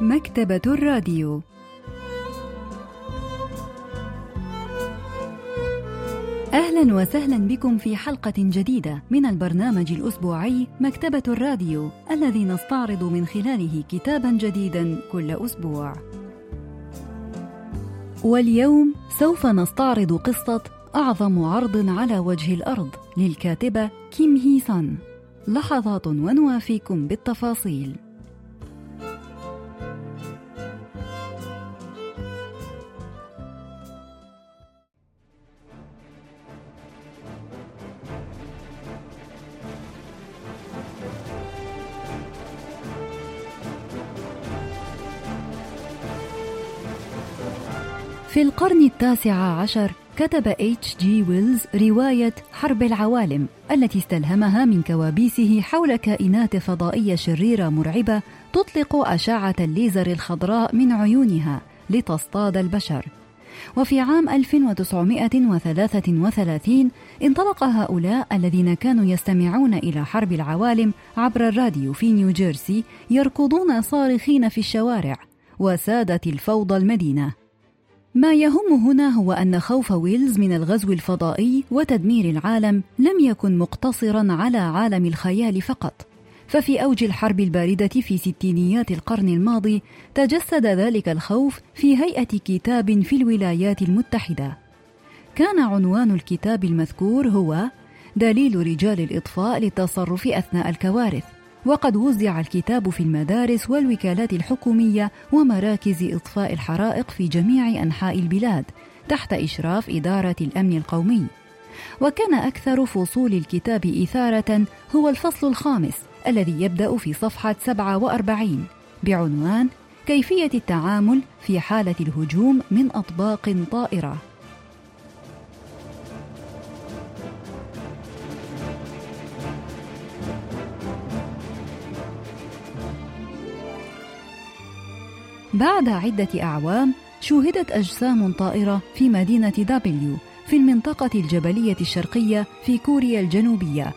مكتبة الراديو أهلا وسهلا بكم في حلقة جديدة من البرنامج الأسبوعي مكتبة الراديو الذي نستعرض من خلاله كتابا جديدا كل أسبوع. واليوم سوف نستعرض قصة أعظم عرض على وجه الأرض للكاتبة كيم هي سان. لحظات ونوافيكم بالتفاصيل. في القرن التاسع عشر كتب اتش جي ويلز رواية حرب العوالم التي استلهمها من كوابيسه حول كائنات فضائية شريرة مرعبة تطلق أشعة الليزر الخضراء من عيونها لتصطاد البشر. وفي عام 1933 انطلق هؤلاء الذين كانوا يستمعون إلى حرب العوالم عبر الراديو في نيوجيرسي يركضون صارخين في الشوارع وسادت الفوضى المدينة ما يهم هنا هو أن خوف ويلز من الغزو الفضائي وتدمير العالم لم يكن مقتصرا على عالم الخيال فقط. ففي أوج الحرب الباردة في ستينيات القرن الماضي تجسد ذلك الخوف في هيئة كتاب في الولايات المتحدة. كان عنوان الكتاب المذكور هو دليل رجال الإطفاء للتصرف أثناء الكوارث. وقد وزع الكتاب في المدارس والوكالات الحكومية ومراكز إطفاء الحرائق في جميع أنحاء البلاد تحت إشراف إدارة الأمن القومي. وكان أكثر فصول الكتاب إثارة هو الفصل الخامس الذي يبدأ في صفحة 47 بعنوان كيفية التعامل في حالة الهجوم من أطباق طائرة. بعد عدة أعوام شوهدت أجسام طائرة في مدينة دابليو في المنطقة الجبلية الشرقية في كوريا الجنوبية.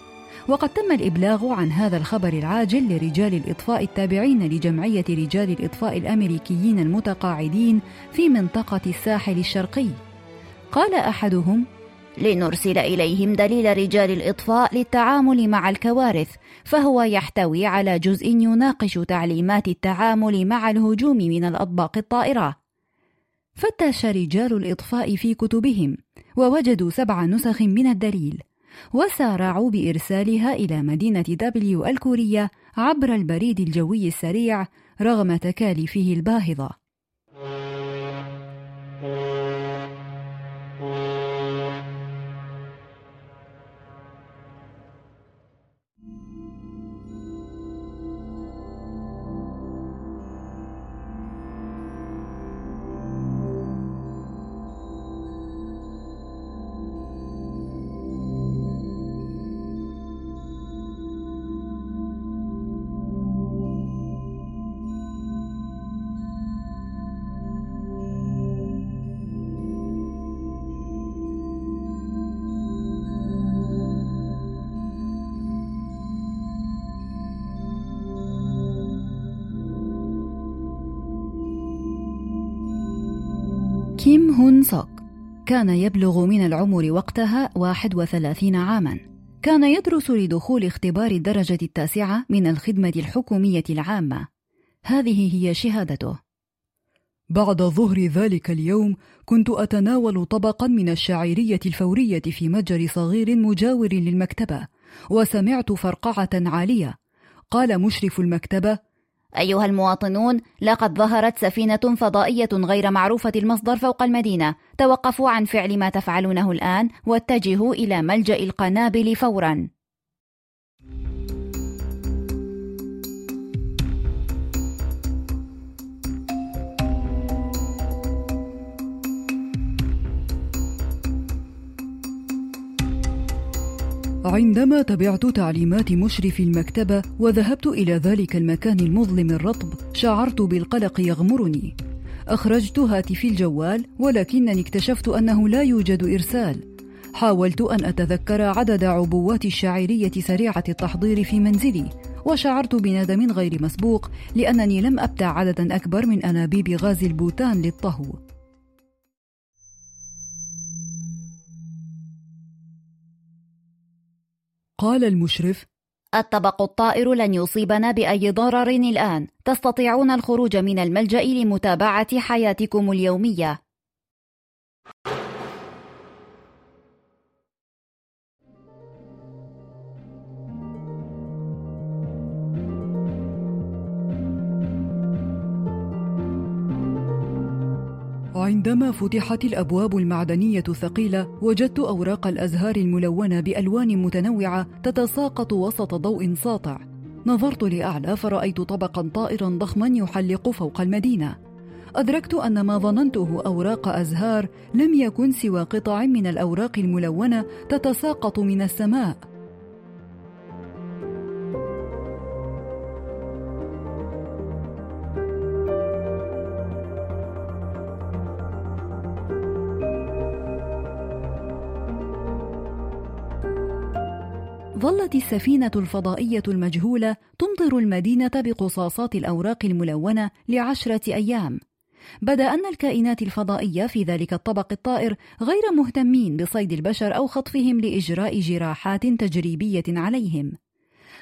وقد تم الإبلاغ عن هذا الخبر العاجل لرجال الإطفاء التابعين لجمعية رجال الإطفاء الأمريكيين المتقاعدين في منطقة الساحل الشرقي. قال أحدهم لنرسل إليهم دليل رجال الإطفاء للتعامل مع الكوارث فهو يحتوي على جزء يناقش تعليمات التعامل مع الهجوم من الأطباق الطائرة. فتش رجال الإطفاء في كتبهم ووجدوا سبع نسخ من الدليل وسارعوا بإرسالها إلى مدينة دبليو الكورية عبر البريد الجوي السريع رغم تكاليفه الباهظة. كيم هون سوك كان يبلغ من العمر وقتها 31 عاما. كان يدرس لدخول اختبار الدرجة التاسعة من الخدمة الحكومية العامة. هذه هي شهادته. بعد ظهر ذلك اليوم كنت أتناول طبقا من الشعيرية الفورية في متجر صغير مجاور للمكتبة وسمعت فرقعة عالية. قال مشرف المكتبة أيها المواطنون لقد ظهرت سفينة فضائية غير معروفة المصدر فوق المدينة. توقفوا عن فعل ما تفعلونه الآن واتجهوا إلى ملجأ القنابل فورا. عندما تبعت تعليمات مشرف المكتبة وذهبت إلى ذلك المكان المظلم الرطب شعرت بالقلق يغمرني. أخرجت هاتفي الجوال ولكنني اكتشفت أنه لا يوجد إرسال. حاولت أن أتذكر عدد عبوات الشعيرية سريعة التحضير في منزلي وشعرت بندم غير مسبوق لأنني لم أبتع عددا أكبر من أنابيب غاز البوتان للطهو. قال المشرف. الطبق الطائر لن يصيبنا بأي ضرر الآن. تستطيعون الخروج من الملجأ لمتابعة حياتكم اليومية. عندما فتحت الأبواب المعدنية الثقيلة وجدت أوراق الأزهار الملونة بألوان متنوعة تتساقط وسط ضوء ساطع. نظرت لاعلى فرايت طبقا طائرا ضخما يحلق فوق المدينة. أدركت أن ما ظننته أوراق أزهار لم يكن سوى قطع من الأوراق الملونة تتساقط من السماء. ظلت السفينة الفضائية المجهولة تمطر المدينة بقصاصات الأوراق الملونة لعشرة أيام. بدأ أن الكائنات الفضائية في ذلك الطبق الطائر غير مهتمين بصيد البشر أو خطفهم لإجراء جراحات تجريبية عليهم.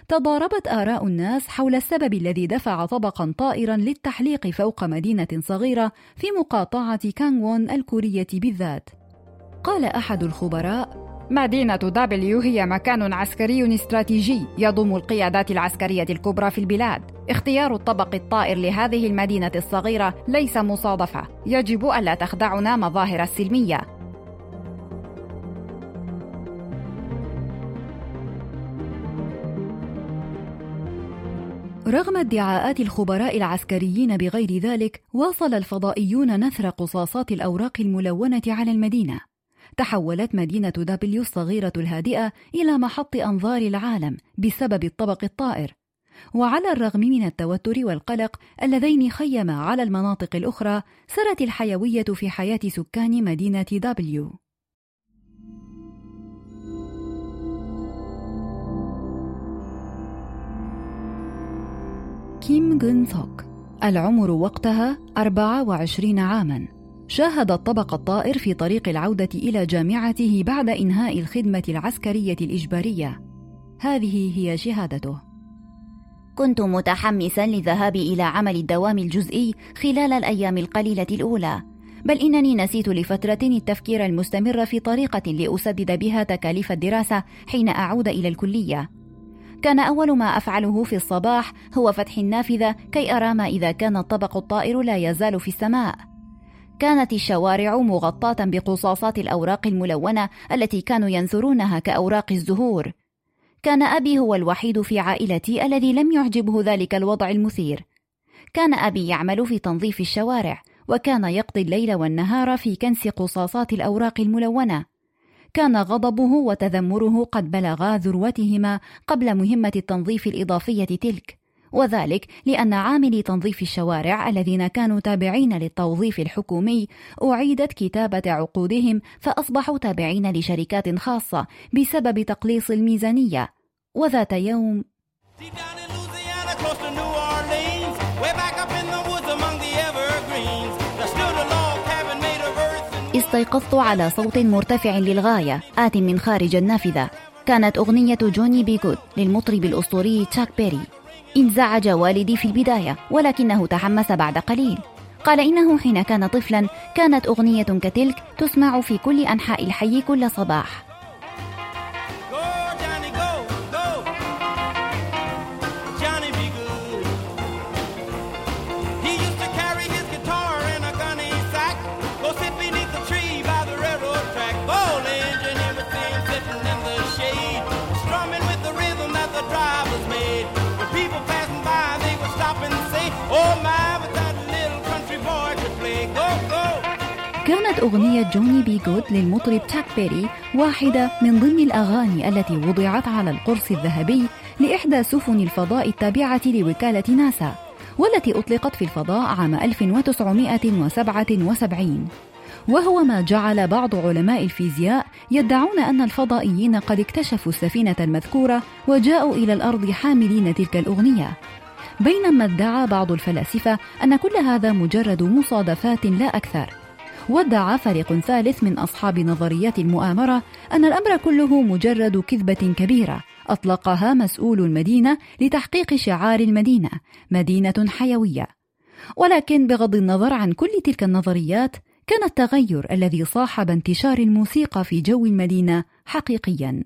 تضاربت آراء الناس حول السبب الذي دفع طبقا طائرا للتحليق فوق مدينة صغيرة في مقاطعة كانغوون الكورية بالذات. قال أحد الخبراء: مدينة دبليو هي مكان عسكري استراتيجي يضم القيادات العسكرية الكبرى في البلاد. اختيار الطبق الطائر لهذه المدينة الصغيرة ليس مصادفة، يجب ألا تخدعنا مظاهر السلمية. رغم ادعاءات الخبراء العسكريين بغير ذلك، واصل الفضائيون نثر قصاصات الأوراق الملونة على المدينة. تحولت مدينة دبليو الصغيرة الهادئة إلى محط أنظار العالم بسبب الطبق الطائر. وعلى الرغم من التوتر والقلق اللذين خيما على المناطق الأخرى سرت الحيوية في حياة سكان مدينة دبليو كيم جون سوك. العمر وقتها 24 عاماً. شاهد الطبق الطائر في طريق العودة إلى جامعته بعد إنهاء الخدمة العسكرية الإجبارية. هذه هي شهادته. كنت متحمسا للذهاب إلى عمل الدوام الجزئي خلال الأيام القليلة الأولى، بل إنني نسيت لفترة التفكير المستمر في طريقة لأسدد بها تكاليف الدراسة حين أعود إلى الكلية. كان أول ما أفعله في الصباح هو فتح النافذة كي أرى ما إذا كان الطبق الطائر لا يزال في السماء. كانت الشوارع مغطاة بقصاصات الأوراق الملونة التي كانوا ينثرونها كأوراق الزهور. كان أبي هو الوحيد في عائلتي الذي لم يعجبه ذلك الوضع المثير. كان أبي يعمل في تنظيف الشوارع، وكان يقضي الليل والنهار في كنس قصاصات الأوراق الملونة. كان غضبه وتذمره قد بلغا ذروتهما قبل مهمة التنظيف الإضافية تلك. وذلك لأن عاملي تنظيف الشوارع الذين كانوا تابعين للتوظيف الحكومي أعيدت كتابة عقودهم فأصبحوا تابعين لشركات خاصة بسبب تقليص الميزانية. وذات يوم استيقظت على صوت مرتفع للغاية آت من خارج النافذة. كانت أغنية جوني بيجود للمطرب الأسطوري تشاك بيري. انزعج والدي في البداية ولكنه تحمس بعد قليل. قال إنه حين كان طفلا كانت أغنية كتلك تسمع في كل أنحاء الحي كل صباح. كانت أغنية جوني بي جود للمطرب تشاك بيري واحدة من ضمن الأغاني التي وضعت على القرص الذهبي لإحدى سفن الفضاء التابعة لوكالة ناسا والتي أطلقت في الفضاء عام 1977 وهو ما جعل بعض علماء الفيزياء يدعون أن الفضائيين قد اكتشفوا السفينة المذكورة وجاءوا إلى الأرض حاملين تلك الأغنية. بينما ادعى بعض الفلاسفة أن كل هذا مجرد مصادفات لا أكثر. وادعى فريق ثالث من أصحاب نظريات المؤامرة أن الأمر كله مجرد كذبة كبيرة. أطلقها مسؤول المدينة لتحقيق شعار المدينة مدينة حيوية. ولكن بغض النظر عن كل تلك النظريات كان التغير الذي صاحب انتشار الموسيقى في جو المدينة حقيقياً.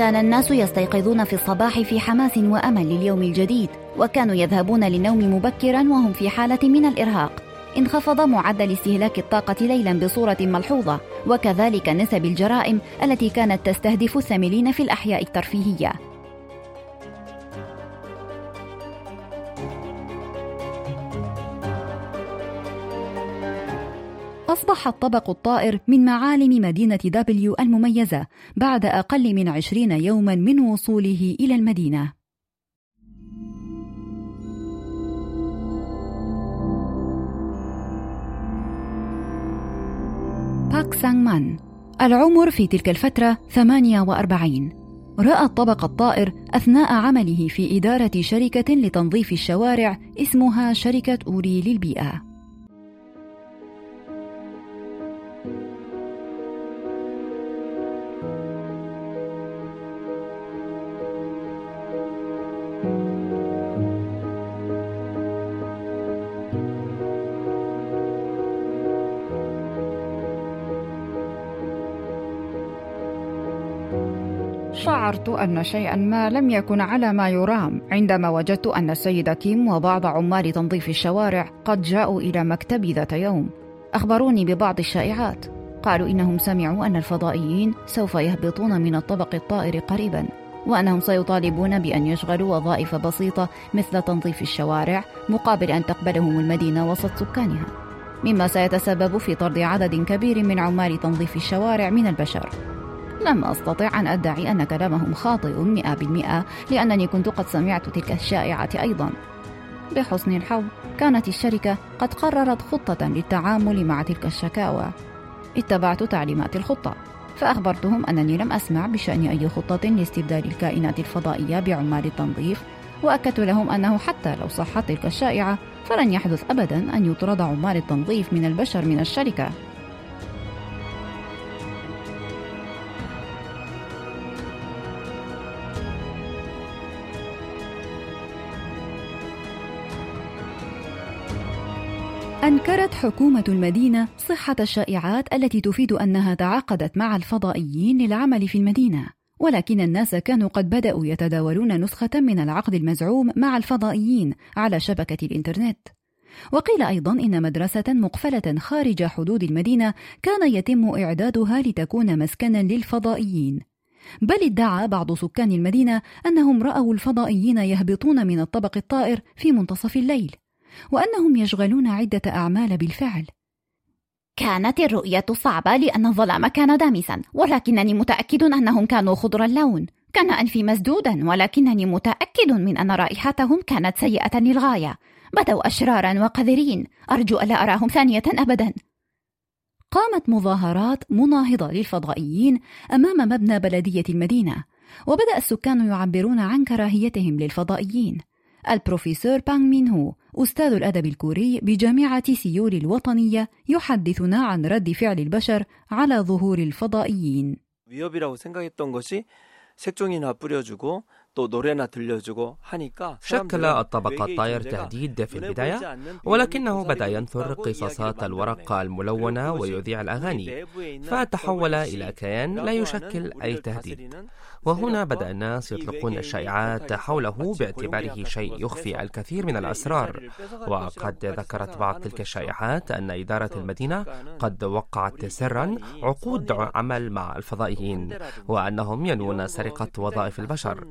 كان الناس يستيقظون في الصباح في حماس وأمل لليوم الجديد وكانوا يذهبون للنوم مبكرا وهم في حالة من الإرهاق. انخفض معدل استهلاك الطاقة ليلا بصورة ملحوظة وكذلك نسب الجرائم التي كانت تستهدف الثملين في الأحياء الترفيهية. أصبح الطبق الطائر من معالم مدينة دبليو المميزة بعد أقل من عشرين يوما من وصوله إلى المدينة. باك سانغ مان العمر في تلك الفترة 48 رأى الطبق الطائر أثناء عمله في إدارة شركة لتنظيف الشوارع اسمها شركة أوري للبيئة. شعرت أن شيئا ما لم يكن على ما يرام عندما وجدت أن السيد كيم وبعض عمال تنظيف الشوارع قد جاءوا إلى مكتبي ذات يوم. أخبروني ببعض الشائعات. قالوا إنهم سمعوا أن الفضائيين سوف يهبطون من الطبق الطائر قريبا وأنهم سيطالبون بأن يشغلوا وظائف بسيطة مثل تنظيف الشوارع مقابل أن تقبلهم المدينة وسط سكانها. مما سيتسبب في طرد عدد كبير من عمال تنظيف الشوارع من البشر. لم أستطع أن أدعي أن كلامهم خاطئ مئة بالمئة لأنني كنت قد سمعت تلك الشائعة أيضا. بحسن الحظ كانت الشركة قد قررت خطة للتعامل مع تلك الشكاوى. اتبعت تعليمات الخطة فأخبرتهم أنني لم أسمع بشأن أي خطة لاستبدال الكائنات الفضائية بعمال التنظيف وأكدت لهم أنه حتى لو صحت تلك الشائعة فلن يحدث أبدا أن يطرد عمال التنظيف من البشر من الشركة. أنكرت حكومة المدينة صحة الشائعات التي تفيد أنها تعاقدت مع الفضائيين للعمل في المدينة، ولكن الناس كانوا قد بدأوا يتداولون نسخة من العقد المزعوم مع الفضائيين على شبكة الإنترنت. وقيل أيضا إن مدرسة مقفلة خارج حدود المدينة كان يتم إعدادها لتكون مسكنا للفضائيين. بل ادعى بعض سكان المدينة أنهم رأوا الفضائيين يهبطون من الطبق الطائر في منتصف الليل، وأنهم يشغلون عدة أعمال بالفعل. كانت الرؤية صعبة لأن الظلام كان دامسا ولكنني متأكد أنهم كانوا خضر اللون كان أنفي مسدودا ولكنني متأكد من أن رائحتهم كانت سيئة للغاية. بدوا أشرارا وقذرين. أرجو ألا أراهم ثانية أبدا. قامت مظاهرات مناهضة للفضائيين أمام مبنى بلدية المدينة وبدأ السكان يعبرون عن كراهيتهم للفضائيين. البروفيسور بانغ مين هو أستاذ الأدب الكوري بجامعة سيول الوطنية يحدثنا عن رد فعل البشر على ظهور الفضائيين. 위협이라고 생각했던 것이 색종이나 뿌려주고 شكل الطبق الطاير تهديد في البداية ولكنه بدأ ينثر قصاصات الورق الملونة ويذيع الأغاني. فتحول إلى كيان لا يشكل أي تهديد. وهنا بدأ الناس يطلقون الشائعات حوله باعتباره شيء يخفي الكثير من الأسرار. وقد ذكرت بعض تلك الشائعات أن إدارة المدينة قد وقعت سرا عقود عمل مع الفضائيين. وأنهم ينوون سرقة وظائف البشر.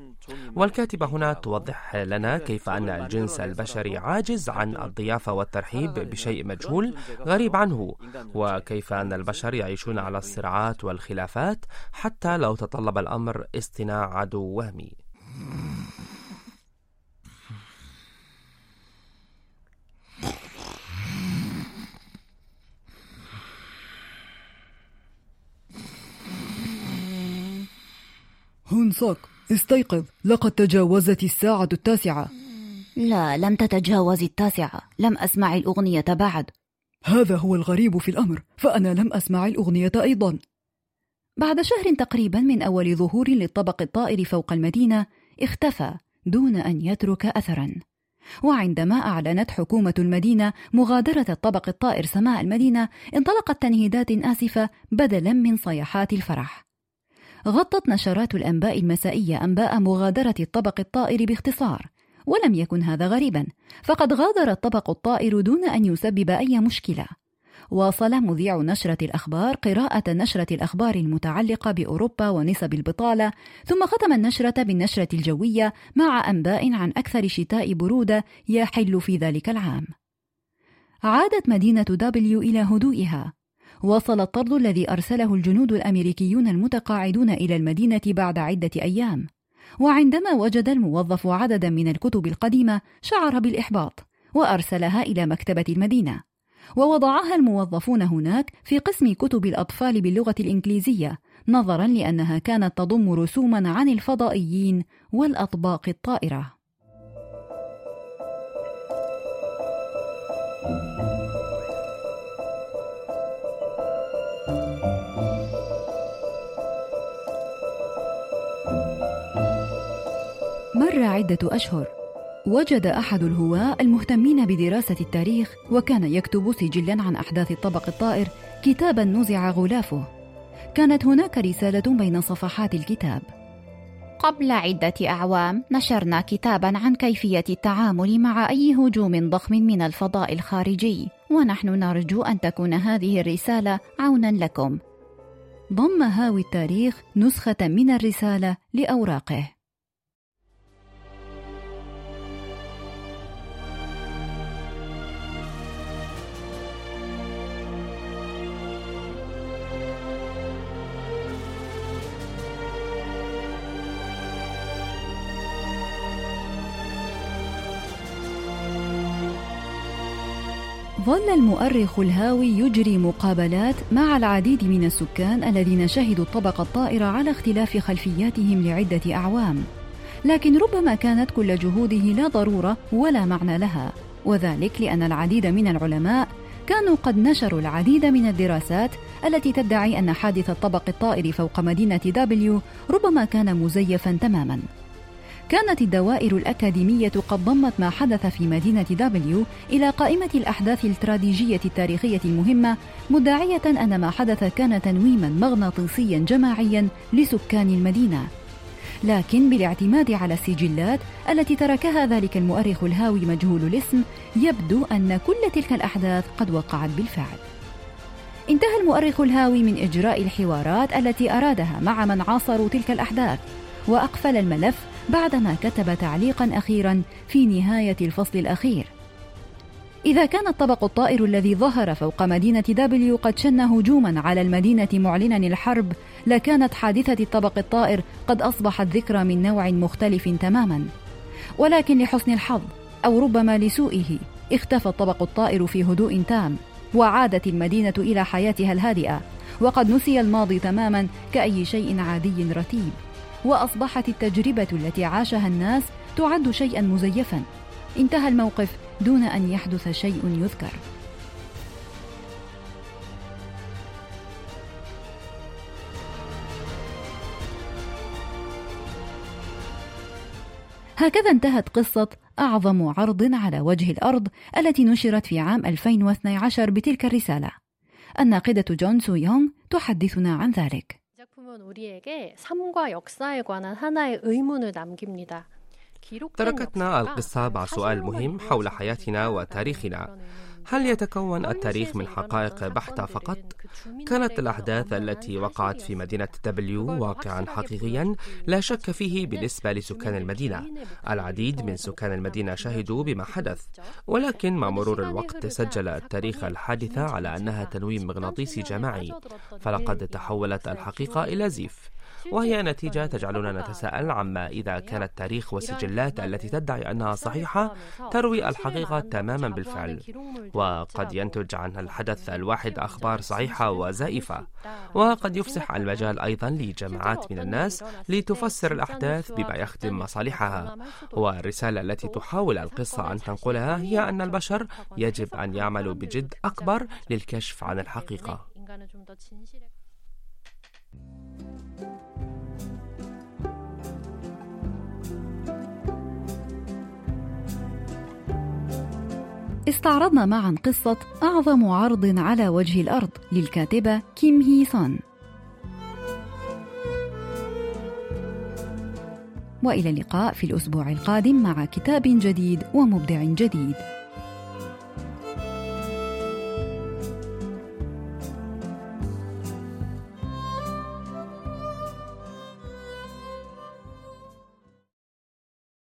والكاتبة هنا توضح لنا كيف أن الجنس البشري عاجز عن الضيافة والترحيب بشيء مجهول غريب عنه وكيف أن البشر يعيشون على الصراعات والخلافات حتى لو تطلب الأمر اصطناع عدو وهمي. هونساك استيقظ. لقد تجاوزت الساعة التاسعة. لا لم تتجاوز التاسعة. لم أسمع الأغنية بعد. هذا هو الغريب في الأمر فأنا لم أسمع الأغنية أيضا. بعد شهر تقريبا من أول ظهور للطبق الطائر فوق المدينة اختفى دون أن يترك أثرا. وعندما أعلنت حكومة المدينة مغادرة الطبق الطائر سماء المدينة انطلقت تنهيدات آسفة بدلا من صيحات الفرح. غطت نشرات الأنباء المسائية أنباء مغادرة الطبق الطائر باختصار ولم يكن هذا غريبا فقد غادر الطبق الطائر دون أن يسبب أي مشكلة. واصل مذيع نشرة الأخبار قراءة نشرة الأخبار المتعلقة بأوروبا ونسب البطالة ثم ختم النشرة بالنشرة الجوية مع أنباء عن أكثر شتاء برودة يحل في ذلك العام. عادت مدينة دبليو إلى هدوئها. وصل الطرد الذي أرسله الجنود الأمريكيون المتقاعدون إلى المدينة بعد عدة أيام. وعندما وجد الموظف عددا من الكتب القديمة شعر بالإحباط وأرسلها إلى مكتبة المدينة. ووضعها الموظفون هناك في قسم كتب الأطفال باللغة الإنجليزية نظرا لأنها كانت تضم رسوما عن الفضائيين والأطباق الطائرة. مر عدة أشهر وجد أحد الهواة المهتمين بدراسة التاريخ وكان يكتب سجلا عن أحداث الطبق الطائر كتابا نزع غلافه. كانت هناك رسالة بين صفحات الكتاب. قبل عدة أعوام نشرنا كتابا عن كيفية التعامل مع أي هجوم ضخم من الفضاء الخارجي ونحن نرجو أن تكون هذه الرسالة عونا لكم. ضم هاوي التاريخ نسخة من الرسالة لأوراقه. ظل المؤرخ الهاوي يجري مقابلات مع العديد من السكان الذين شهدوا الطبق الطائر على اختلاف خلفياتهم لعدة أعوام. لكن ربما كانت كل جهوده لا ضرورة ولا معنى لها. وذلك لأن العديد من العلماء كانوا قد نشروا العديد من الدراسات التي تدعي أن حادث الطبق الطائر فوق مدينة دبليو ربما كان مزيفا تماما. كانت الدوائر الأكاديمية قد ضمت ما حدث في مدينة دبليو إلى قائمة الأحداث الاستراتيجية التاريخية المهمة مدعية أن ما حدث كان تنويما مغناطيسيا جماعيا لسكان المدينة. لكن بالاعتماد على السجلات التي تركها ذلك المؤرخ الهاوي مجهول الاسم يبدو أن كل تلك الأحداث قد وقعت بالفعل. انتهى المؤرخ الهاوي من إجراء الحوارات التي أرادها مع من عاصروا تلك الأحداث وأقفل الملف بعدما كتب تعليقا أخيرا في نهاية الفصل الأخير. إذا كان الطبق الطائر الذي ظهر فوق مدينة دبليو قد شن هجوما على المدينة معلنا الحرب لكانت حادثة الطبق الطائر قد أصبحت ذكرى من نوع مختلف تماما. ولكن لحسن الحظ أو ربما لسوءه اختفى الطبق الطائر في هدوء تام وعادت المدينة إلى حياتها الهادئة وقد نسي الماضي تماما كأي شيء عادي رتيب. وأصبحت التجربة التي عاشها الناس تعد شيئا مزيفا انتهى الموقف دون أن يحدث شيء يذكر هكذا انتهت قصة أعظم عرض على وجه الأرض التي نشرت في عام 2012 بتلك الرسالة. الناقدة جون سو يونغ تحدثنا عن ذلك. 작품은 우리에게 삶과 역사에 관한 하나의 의문을 남깁니다. تركتنا القصة مع سؤال مهم حول حياتنا وتاريخنا هل يتكون التاريخ من حقائق بحتة فقط؟ كانت الأحداث التي وقعت في مدينة دبليو واقعا حقيقيا لا شك فيه بالنسبة لسكان المدينة العديد من سكان المدينة شهدوا بما حدث ولكن مع مرور الوقت سجل التاريخ الحادثة على أنها تنويم مغناطيسي جماعي فلقد تحولت الحقيقة إلى زيف وهي نتيجة تجعلنا نتساءل عما إذا كان التاريخ والسجلات التي تدعي أنها صحيحة تروي الحقيقة تماما بالفعل وقد ينتج عن الحدث الواحد أخبار صحيحة وزائفة وقد يفسح المجال أيضا لجماعات من الناس لتفسر الأحداث بما يخدم مصالحها والرسالة التي تحاول القصة أن تنقلها هي أن البشر يجب أن يعملوا بجد أكبر للكشف عن الحقيقة استعرضنا معا قصة أعظم عرض على وجه الأرض للكاتبة كيم هي سون وإلى اللقاء في الأسبوع القادم مع كتاب جديد ومبدع جديد.